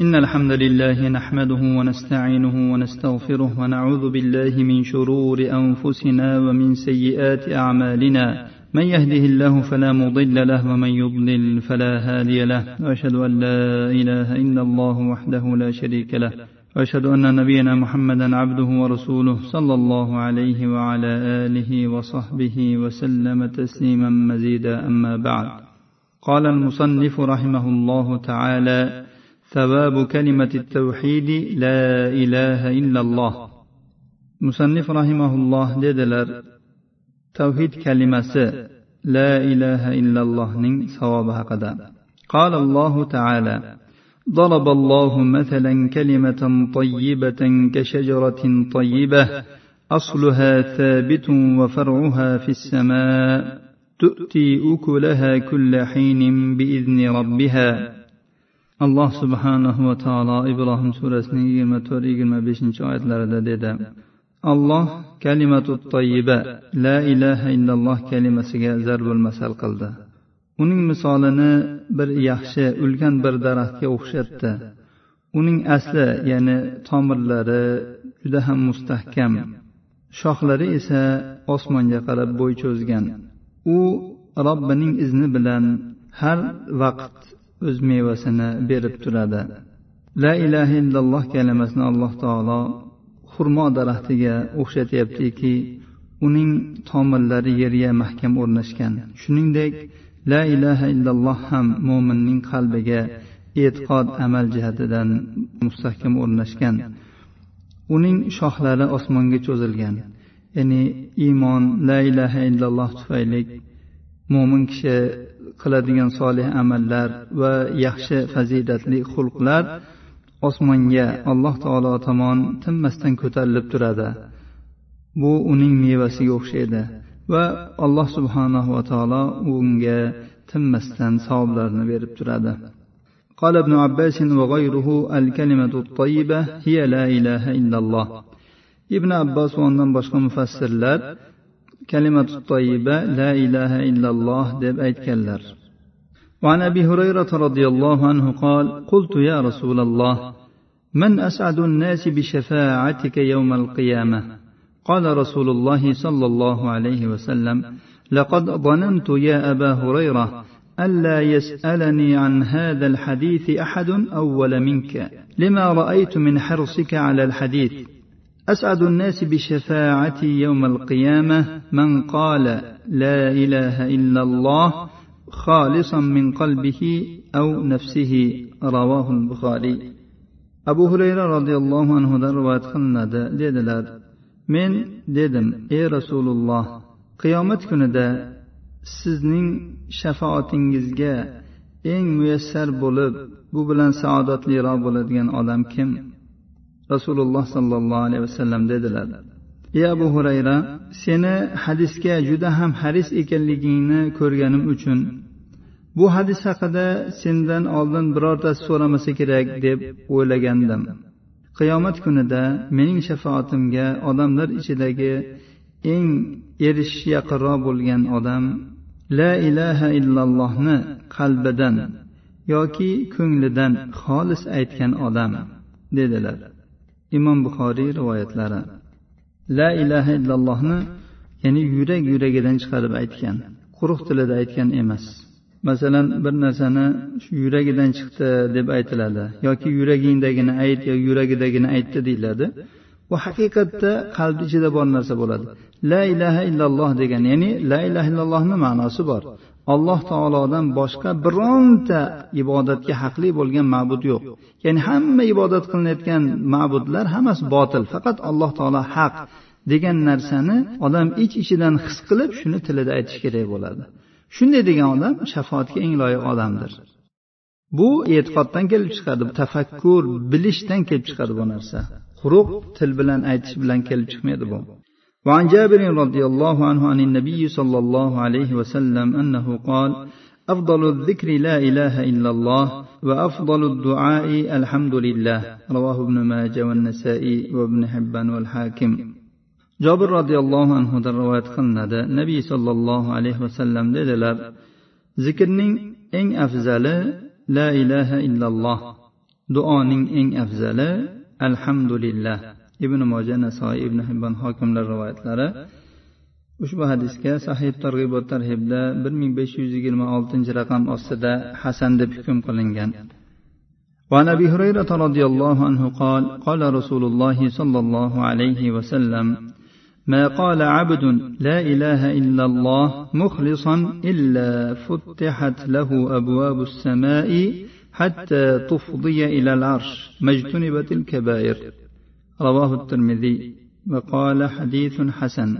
إن الحمد لله نحمده ونستعينه ونستغفره ونعوذ بالله من شرور أنفسنا ومن سيئات أعمالنا. من يهده الله فلا مضل له ومن يضلل فلا هادي له. وأشهد أن لا إله إلا الله وحده لا شريك له. وأشهد أن نبينا محمدا عبده ورسوله صلى الله عليه وعلى آله وصحبه وسلم تسليما مزيدا. أما بعد قال المصنف رحمه الله تعالى ثواب كلمة التوحيد لا إله إلا الله. مصنف رحمه الله dedilar tavhid kalimasi la ilaha illallohning savobi haqida قال الله تعالى ضرب الله مثلا كلمة طيبة كشجرة طيبة أصلها ثابت وفرعها في السماء تؤتي أكلها كل حين بإذن ربها. Alloh subhanahu va taolo ibrohim surasining yigirma to'rt yigirma beshinchi oyatlarida dedi. Alloh kalimatu toyiba la ilaha illalloh kalimasiga zarbul masal qildi. Uning misolini bir yaxshi ulkan bir daraxtga o'xshatdi. Uning asli ya'ni tomirlari juda ham mustahkam. Shoxlari esa osmonga qarab bo'y cho'zgan. U robbining izni bilan har vaqt o'z mevasini berib turadi. La ilaha illalloh kalimasini alloh taolo xurmo daraxtiga o'xshatyaptiki uning tomirlari yerga mahkam o'rnashgan. Shuningdek la ilaha illalloh ham mo'minning qalbiga e'tiqod amal jihatidan mustahkam o'rnashgan. Uning shoxlari osmonga cho'zilgan. Ya'ni iymon la ilaha illalloh tufayli mo'min kishi qiladigan solih amallar va yaxshi fazilatli xulqlar osmonga alloh taolo tomon tinmasdan ko'tarilib turadi bu uning mevasiga o'xshaydi va alloh subhanahu va taolo unga tinmasdan savoblarni berib turadi قال ابن عباس وغيره الكلمة الطيبة هي لا إله إلا الله ابن عباس وأنهم بشر مفسر كلمة الطيبة لا إله إلا الله دب أيتكلر وعن أبي هريرة رضي الله عنه قال قلت يا رسول الله من أسعد الناس بشفاعتك يوم القيامة؟ قال رسول الله صلى الله عليه وسلم لقد ظننت يا أبا هريرة ألا يسألني عن هذا الحديث أحد أول منك. لما رأيت من حرصك على الحديث؟ أسعد الناس بشفاعتي يوم القيامة من قال لا إله إلا الله خالصا من قلبه أو نفسه رواه البخاري أبو هريرة رضي الله عنه رواية قلنada dedilar men dedim ey rasululloh qiyomat kunida sizning shafootingizga eng muyassar bo'lib bu bilan saodatliroq bo'ladigan odam kim rasululloh sollallohu alayhi vasallam dedilar. Ey abu hurayra seni hadisga juda ham haris ekanligingni ko'rganim uchun bu hadis haqida sendan oldin birortasi so'ramasa kerak deb o'ylagandim. Qiyomat kunida mening shafoatimga odamlar ichidagi eng erishish yaqinroq bo'lgan odam la ilaha illallohni qalbidan yoki ko'nglidan xolis aytgan odam dedilar. Imom buxoriy rivoyatlari. La ilaha illallohni ya'ni yurak yuragidan chiqarib aytgan quruq tilida aytgan emas. Masalan bir narsani yuragidan chiqdi deb aytiladi yoki yuragingdagini ayt yo yuragidagini aytdi deyiladi. Bu haqiqatda qalb ichida bor narsa bo'ladi. La ilaha illalloh degan ya'ni la ilaha illallohni ma'nosi bor. Alloh taolodan boshqa bironta ibodatga haqli bo'lgan ma'bud yo'q. Ya'ni hamma ibodat qilinayotgan ma'budlar hammasi botil faqat alloh taolo haq degan narsani odam ich ichidan his qilib shuni tilida aytish kerak bo'ladi. Shunday degan odam shafoatga eng loyiq odamdir. Bu e'tiqoddan kelib chiqadi tafakkur bilishdan kelib chiqadi bu narsa. Quruq til bilan aytish bilan kelib chiqmaydi bu. وعن جابر رضي الله عنه عن النبي صلى الله عليه وسلم أنه قال أفضل الذكر لا إله إلا الله وأفضل الدعاء الحمد لله رواه ابن ماجه والنسائي وابن حبان والحاكم jobir roziyallohu anhudan rivoyat qilinadi nabiy sollallohu alayhi vasallam dedilar zikrning eng afzali la ilaha illalloh duoning eng afzali alhamdulillah ibn moja nasoiy ibn hibbon hokimlar rivoyatlari ushbu hadisga sahih targ'ibot tarhibda bir ming besh yuz yigirma oltinchi raqam ostida hasan deb hukm qilingan وعن ابي هريره رضي الله عنه قال قال رسول الله صلى الله عليه وسلم ما قال عبد لا اله الا الله مخلصا الا فتحت له ابواب السماء حتى تفضي الى العرش ما اجتنبت الكبائر رواه الترمذي وقال حديث حسن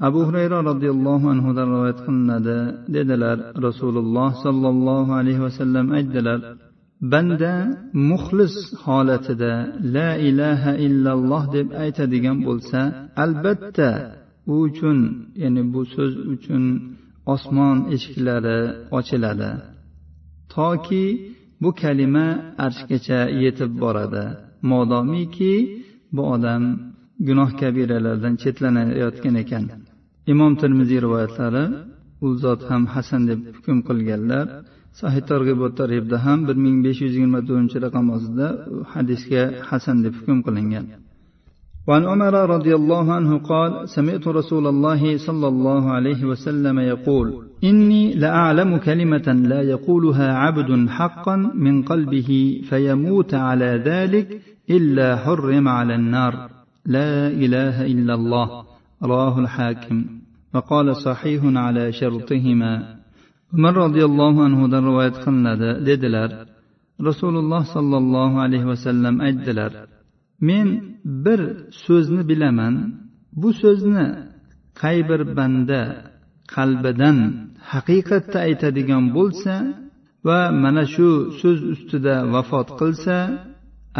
abu hurayra roziyallohu anhudan rivoyat qilinadi dedilar rasululloh sollallohu alayhi vasallam aytdilar banda muxlis holatida la ilaha illalloh deb aytadigan bo'lsa albatta u uchun ya'ni bu so'z uchun osmon eshiklari ochiladi toki bu kalima arshgacha yetib boradi modomiki bu odam gunoh kabiralardan chetlanayotgan ekan. Imom termiziy rivoyatlari u zot ham hasan deb hukm qilganlar sahih targ'ibot tarhibda ham bir ming besh yuz yigirma to'rtinchi raqam ostida hadisga hasan deb hukm qilingan. وعن عمر رضي الله عنه قال سمعت رسول الله صلى الله عليه وسلم يقول إني لأعلم كلمة لا يقولها عبد حقا من قلبه فيموت على ذلك إلا حرم على النار. لا إله إلا الله. رواه الحاكم. وقال صحيح على شرطهما. umar roziyallohu anhudan rivoyat qilinadi dedilar rasululloh sollallohu alayhi vasallam aytdilar men bir so'zni bilaman. Bu so'zni qay bir banda qalbidan haqiqatda aytadigan bo'lsa va mana shu so'z ustida vafot qilsa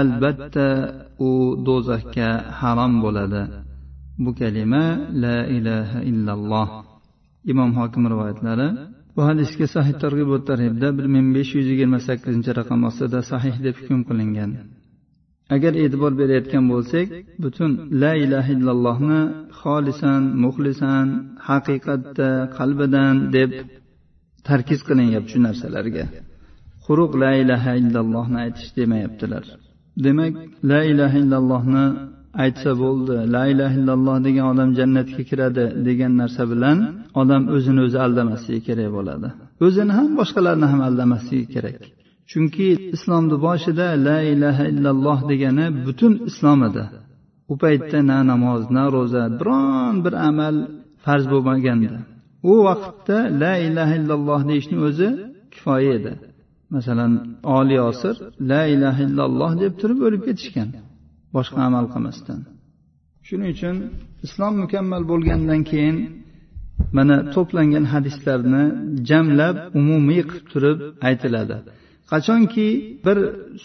albatta u do'zaxga harom bo'ladi. Bu kalima la ilaha illalloh. Imom hokim rivoyatlari. Bu hadisga sahih targ'ibot tarhibda bir ming besh yuz yigirma sakkizinchi raqam ostida sahih deb hukm qilingan. Agar e'tibor berayotgan bo'lsak butun la ilaha illallohni xolisan muxlisan haqiqatda qalbidan deb tarkiz qilinyapti shu narsalarga. Quruq la ilaha illallohni aytish demayaptilar. Demak la ilaha illallohni aytsa bo'ldi la ilaha illalloh degan odam jannatga kiradi degan narsa bilan odam o'zini o'zi aldamasligi kerak bo'ladi. O'zini ham boshqalarni ham aldamasligi kerak. Chunki islomni boshida la ilaha illalloh degani butun islom edi. U paytda na namoz na ro'za biron bir amal farz bo'lmagandi. U vaqtda la ilaha illalloh deyishni o'zi kifoya edi. Masalan oliy osir la ilaha illalloh deb turib o'lib ketishgan boshqa amal qilmasdan. Shuning uchun islom mukammal bo'lgandan keyin mana to'plangan hadislarni jamlab umumiy qilib turib aytiladi. qachonki bir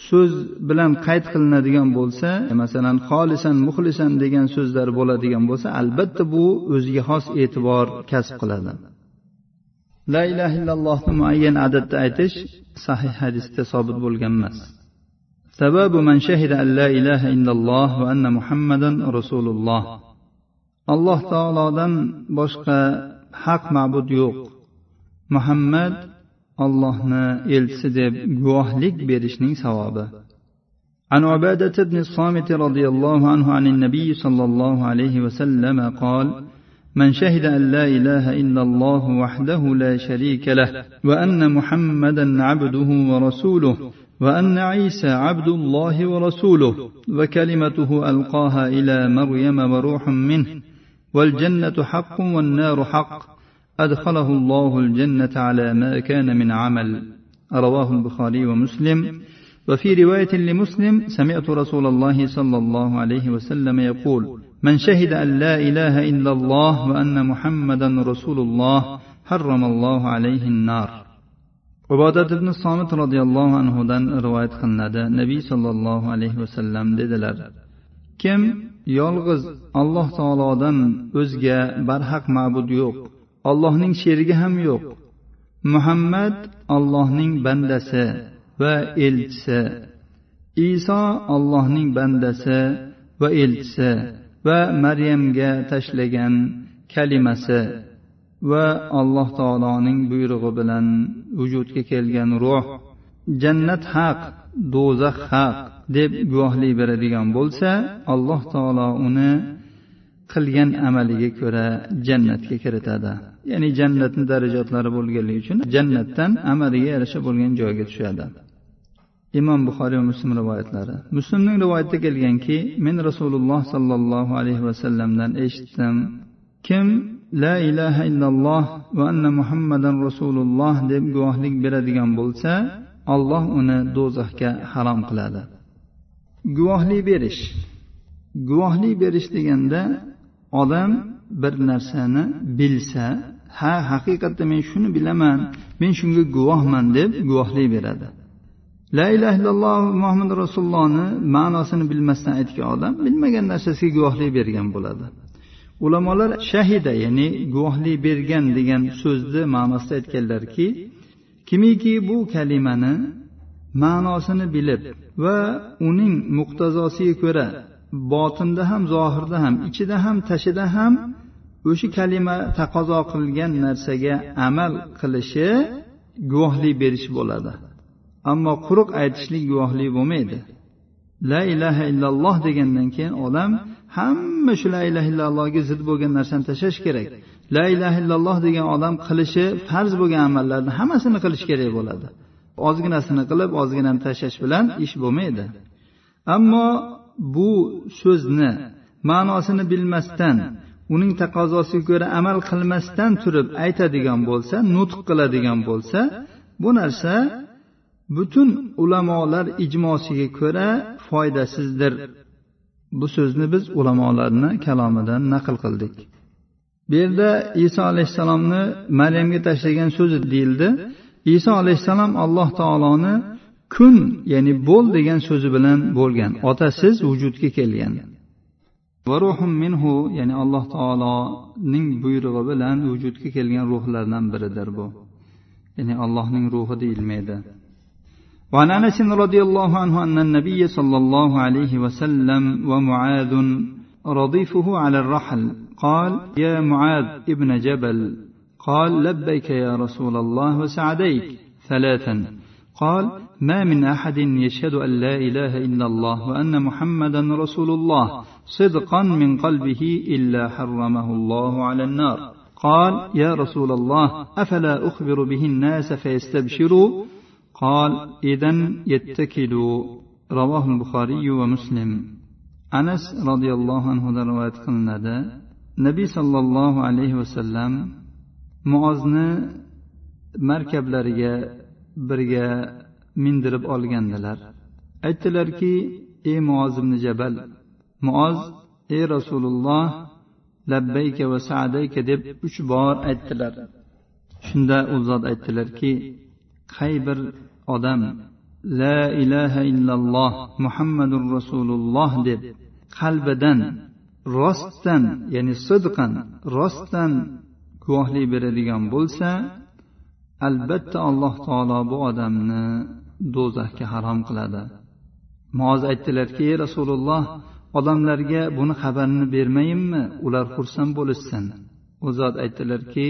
so'z bilan qayd qilinadigan bo'lsa masalan xolisan muxlisan degan so'zlar bo'ladigan bo'lsa albatta bu o'ziga xos e'tibor kasb qiladi. La ilaha illallohni muayyan adadda aytish sahih hadisda sobit bo'lgan emas. Sababu man shahida an la ilaha illalloh va anna muhammadan rasululloh. Alloh taolodan boshqa haq ma'bud yo'q. Muhammad ollohni elchisi deb guvohlik berishning savobi. عن عبادة بن الصامت رضي الله عنه عن النبي صلى الله عليه وسلم قال من شهد أن لا إله إلا الله وحده لا شريك له وأن محمدا عبده ورسوله وأن عيسى عبد الله ورسوله وكلمته ألقاها إلى مريم وروح منه والجنة حق والنار حق أدخله الله الجنة على ما كان من عمل. رواه البخاري ومسلم. وفي رواية لمسلم سمعت رسول الله صلى الله عليه وسلم يقول من شهد أن لا إله إلا الله وأن محمدا رسول الله حرم الله عليه النار. ubodat ibn somit roziyallohu anhudan rivoyat qilinadi nabiy sollallohu alayhi vasallam dedilar kim yolg'iz alloh taolodan o'zga barhaq ma'bud yo'q allohning sherigi ham yo'q. Muhammad allohning bandasi va elchisi. Iso allohning bandasi va elchisi va maryamga tashlagan kalimasi va alloh taoloning buyrug'i bilan vujudga kelgan ruh jannat haq do'zax haq deb guvohlik beradigan bo'lsa alloh taolo uni qilgan amaliga ko'ra jannatga kiritadi. Ya'ni jannatni darajatlari bo'lganligi uchun jannatdan amaliga yarasha bo'lgan joyga tushadi. Imom buxoriy va muslim rivoyatlari. Muslimning rivoyatida kelganki men rasululloh sollallohu alayhi vasallamdan eshitdim. Kim la ilaha illalloh va anna muhammadan rasululloh deb guvohlik beradigan bo'lsa alloh uni do'zaxga harom qiladi. Guvohlik berish. Guvohlik berish deganda odam bir narsani bilsa ha haqiqatda men shuni bilaman men shunga guvohman deb guvohlik beradi. La ilaha illalloh muhammad rasulullohni ma'nosini bilmasdan aytgan odam bilmagan narsasiga guvohlik bergan bo'ladi. Ulamolar shahida ya'ni guvohlik bergan degan so'zni ma'nosida aytganlarki kimiki bu kalimani ma'nosini bilib va uning muqtazosiga ko'ra botinda ham zohirda ham ichida ham tashida ham o'sha kalima taqozo qilgan narsaga amal qilishi guvohlik berish bo'ladi. Ammo quruq aytishlik guvohlik bo'lmaydi. La ilaha illalloh degandan keyin odam hamma shu la ilaha illallohga zid bo'lgan narsani tashlash kerak. La ilaha illalloh degan odam qilishi farz bo'lgan amallarni hammasini qilish kerak bo'ladi. Ozginasini qilib ozginani tashlash bilan ish bo'lmaydi. Ammo bu so'zni ma'nosini bilmasdan uning taqozosiga ko'ra amal qilmasdan turib aytadigan bo'lsa nutq qiladigan bo'lsa bu narsa butun ulamolar ijmosiga ko'ra foydasizdir. Bu so'zni biz ulamolarni kalomidan naql qildik. Bu yerda iso alayhissalomni maryamga tashlagan so'zi deyildi. Iso alayhissalom alloh taoloni kun ya'ni bo'l degan so'zi bilan bo'lgan otasiz vujudga kelgan va ruhum minhu ya'ni alloh taoloning buyrug'i bilan vujudga kelgan ruhlardan biridir bu ya'ni allohning ruhi deyilmaydi وعن انس رضي الله عنه ان النبي صلى الله عليه وسلم ومعاذ رضيفه على الرحل قال يا معاذ ابن جبل قال لبيك يا رسول الله وسعديك ثلاثا قال ما من احد يشهد ان لا اله الا الله وان محمدا رسول الله صدقا من قلبه الا حرمه الله على النار قال يا رسول الله افلا اخبر به الناس فيستبشروا قال اذا يتكلوا رواه البخاري ومسلم anas roziyallohu anhudan rivoyat qilinadi nabiy sollallohu alayhi vasallam muozni markablariga birga mindirib olgandilar. Aytdilarki ey muoz ibn jabal muoz ey rasululloh labbayka va sadayka deb uch bor aytdilar. Shunda u zot aytdilarki qay bir odam la ilaha illalloh muhammadur rasululloh deb qalbidan rostdan ya'ni sidqan rostdan guvohlik beradigan bo'lsa albatta alloh taolo bu odamni do'zaxga harom qiladi moz aytdilarki ey rasululloh odamlarga buni xabarini bermayinmi ular xursand bo'lishsin u zot aytdilarki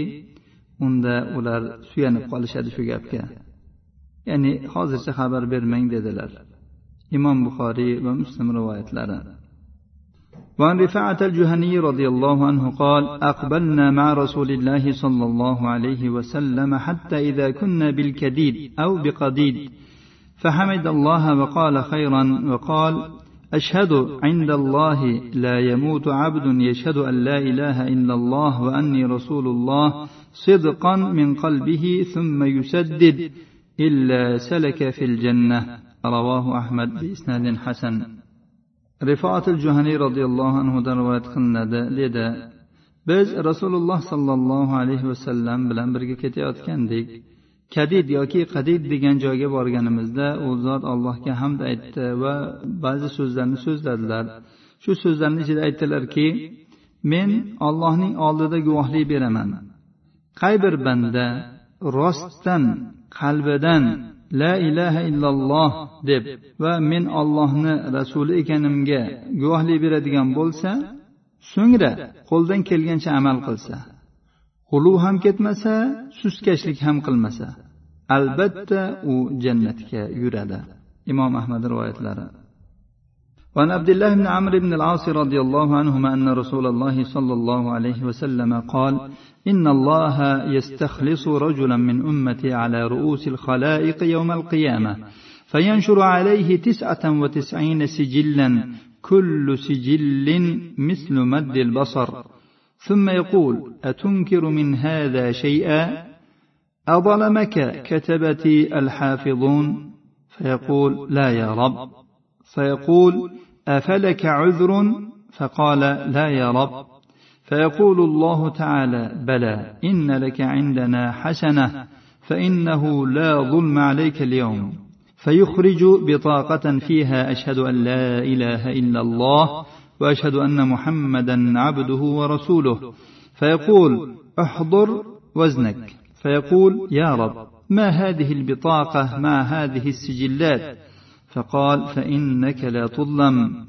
unda ular suyanib qolishadi shu gapga ya'ni hozircha xabar bermang dedilar imom buxoriy va muslim rivoyatlari وعن رفاعة الجهني رضي الله عنه قال أقبلنا مع رسول الله صلى الله عليه وسلم حتى إذا كنا بالكديد أو بقديد فحمد الله وقال خيرا وقال أشهد عند الله لا يموت عبد يشهد أن لا إله إلا الله وأني رسول الله صدقا من قلبه ثم يسدد إلا سلك في الجنة. رواه أحمد بإسناد حسن. rifoat juhaniy roziyallohu anhudan rivoyat qilinadi dedi biz rasululloh sollallohu alayhi vasallam bilan birga ketayotgandik kadid yoki qadid degan joyga borganimizda u zot allohga hamd aytdi va ba'zi so'zlarni so'zladilar. Shu so'zlarni ichida aytdilarki men ollohning oldida guvohlik beraman. Qay bir banda rostdan qalbidan la ilaha illalloh deb va men ollohni rasuli ekanimga guvohlik beradigan bo'lsa so'ngra qo'ldan kelgancha amal qilsa g'uluv ham ketmasa sustkashlik ham qilmasa albatta u jannatga yuradi imom ahmad rivoyatlari وعن عبد الله بن عمرو بن العاص رضي الله عنهما أن رسول الله صلى الله عليه وسلم قال إن الله يستخلص رجلا من أمتي على رؤوس الخلائق يوم القيامة فينشر عليه تسعة وتسعين سجلا كل سجل مثل مد البصر ثم يقول أتنكر من هذا شيئا؟ أظلمك كتبتي الحافظون؟ فيقول لا يا رب. فيقول أفلك عذر؟ فقال لا يا رب. فيقول الله تعالى بلى إن لك عندنا حسنة فإنه لا ظلم عليك اليوم. فيخرج بطاقة فيها أشهد أن لا إله إلا الله وأشهد أن محمدا عبده ورسوله. فيقول احضر وزنك. فيقول يا رب ما هذه البطاقة؟ مع هذه السجلات؟ فقال فإنك لا تظلم.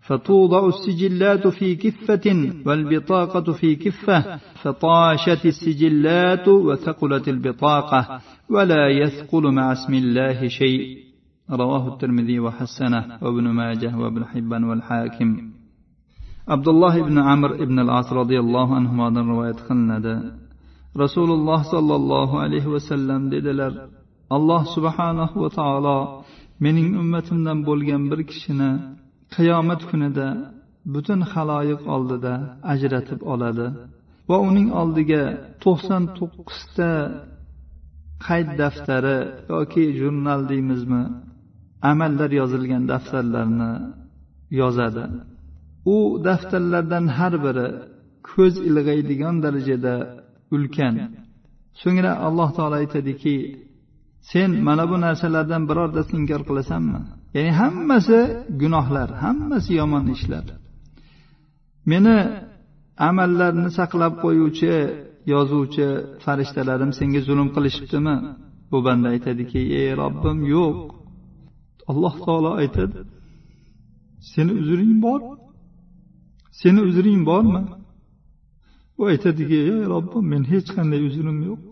فتوضع السجلات في كفة والبطاقة في كفة. فطاشت السجلات وثقلت البطاقة. ولا يثقل مع اسم الله شيء. رواه الترمذي وحسنه وابن ماجه وابن حبان والحاكم. abdulloh ibn amr ibn al as roziyallohu anhudan rivoyat qilinadi. Rasululloh sollallohu alayhi vasallam dedilar alloh subhanahu va taolo mening ummatimdan bo'lgan bir kishini qiyomat kunida butun haloyiq oldida ajratib oladi va uning oldiga to'qson to'qqizta qayd daftari yoki jurnal deymizmi amallar yozilgan daftarlarni yozadi. U daftarlardan har biri ko'z ilg'aydigan darajada ulkan. So'ngra alloh taolo aytadiki sen mana bu narsalardan birortasini inkor qilasanmi? Ya'ni hammasi gunohlar hammasi yomon ishlar. Meni amallarni saqlab qo'yuvchi yozuvchi farishtalarim senga zulm qilishibdimi? Bu banda aytadiki ey robbim yo'q. Alloh taolo aytadi seni uzring bor seni uzring bormi? U aytadiki ey robbim men hech qanday uzrim yo'q.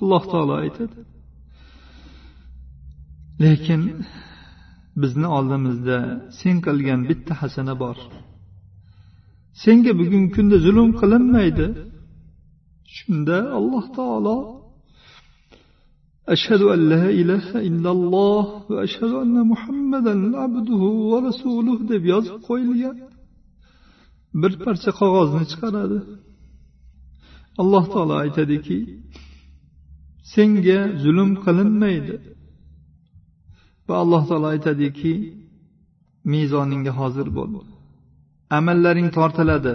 Alloh taolo aytadi. Lekin bizni oldimizda sen qilgan bitta hasana bor. Senga bugungi kunda zulm qilinmaydi. Shunda alloh taolo ashhadu an la ilaha illalloh va ashhadu anna muhammadan abduhu va rasuluh deb yozib qo'yilgan. Bir parcha qog'ozni chiqaradi. Alloh taolo aytadiki senga zulm qilinmaydi. Va alloh taolo aytadiki mezoningga hozir bo'l. Amallaring tortiladi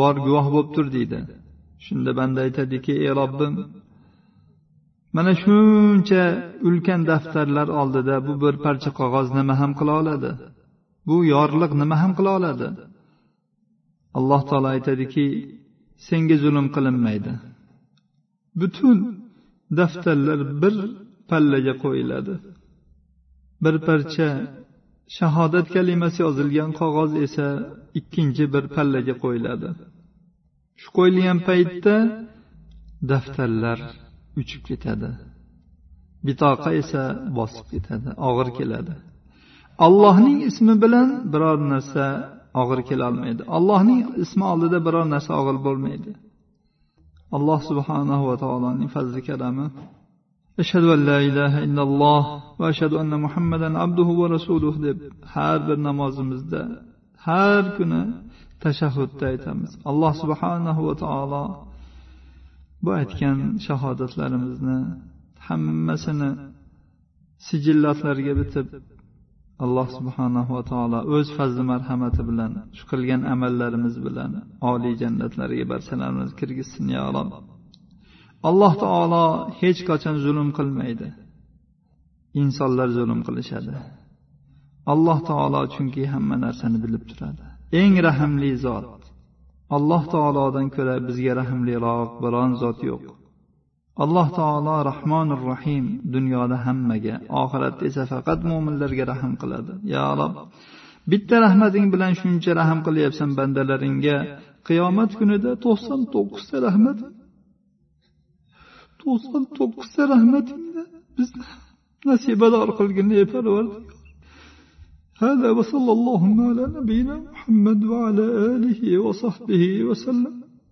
bor guvoh bo'lib tur deydi. Shunda banda aytadiki ey robbim mana shuncha ulkan daftarlar oldida bu bir parcha qog'oz nima ham qila oladi? Bu yorliq nima ham qila oladi? Alloh taolo aytadiki senga zulm qilinmaydi. Butun daftarlar bir pallaga qo'yiladi. Bir parcha shahodat kalimasi yozilgan qog'oz esa ikkinchi bir pallaga qo'yiladi. Shu qo'yilgan paytda daftarlar uchib ketadi. Bitoqa esa bosib ketadi og'ir keladi. Allohning ismi bilan biror narsa og'ir kelolmaydi. Allohning ismi oldida biror narsa og'ir bo'lmaydi. Alloh subhanahu va taoloning fazli karami ashhadu an la ilaha illalloh va ashhadu anna muhammadan abduhu va rasuluh deb har bir namozimizda har kuni tashahhudda aytamiz. Alloh subhanahu va taolo bu aytgan shahodatlarimizni hammasini sijillatlarga bitib alloh subhanahu va taolo o'z fazli marhamati bilan shu qilgan amallarimiz bilan oliy jannatlariga barchalarimizni kirgizsin yo rob. Alloh taolo hech qachon zulm qilmaydi. Insonlar zulm qilishadi. Alloh taolo chunki hamma narsani bilib turadi. Eng rahmli zot. Alloh taolodan ko'ra bizga rahmliroq biron zot yo'q. alloh taolo rahmonir rahim dunyoda hammaga oxiratda esa faqat mo'minlarga rahm qiladi ya rob bitta rahmating bilan shuncha rahm qilyapsan bandalaringga qiyomat kunida to'qson to'qqizta rahmat to'qson to'qqizta rahmatingni bizni nasibador qilgin ey parvardigor هذا وصلى اللهم على نبينا محمد وعلى آله وصحبه وسلم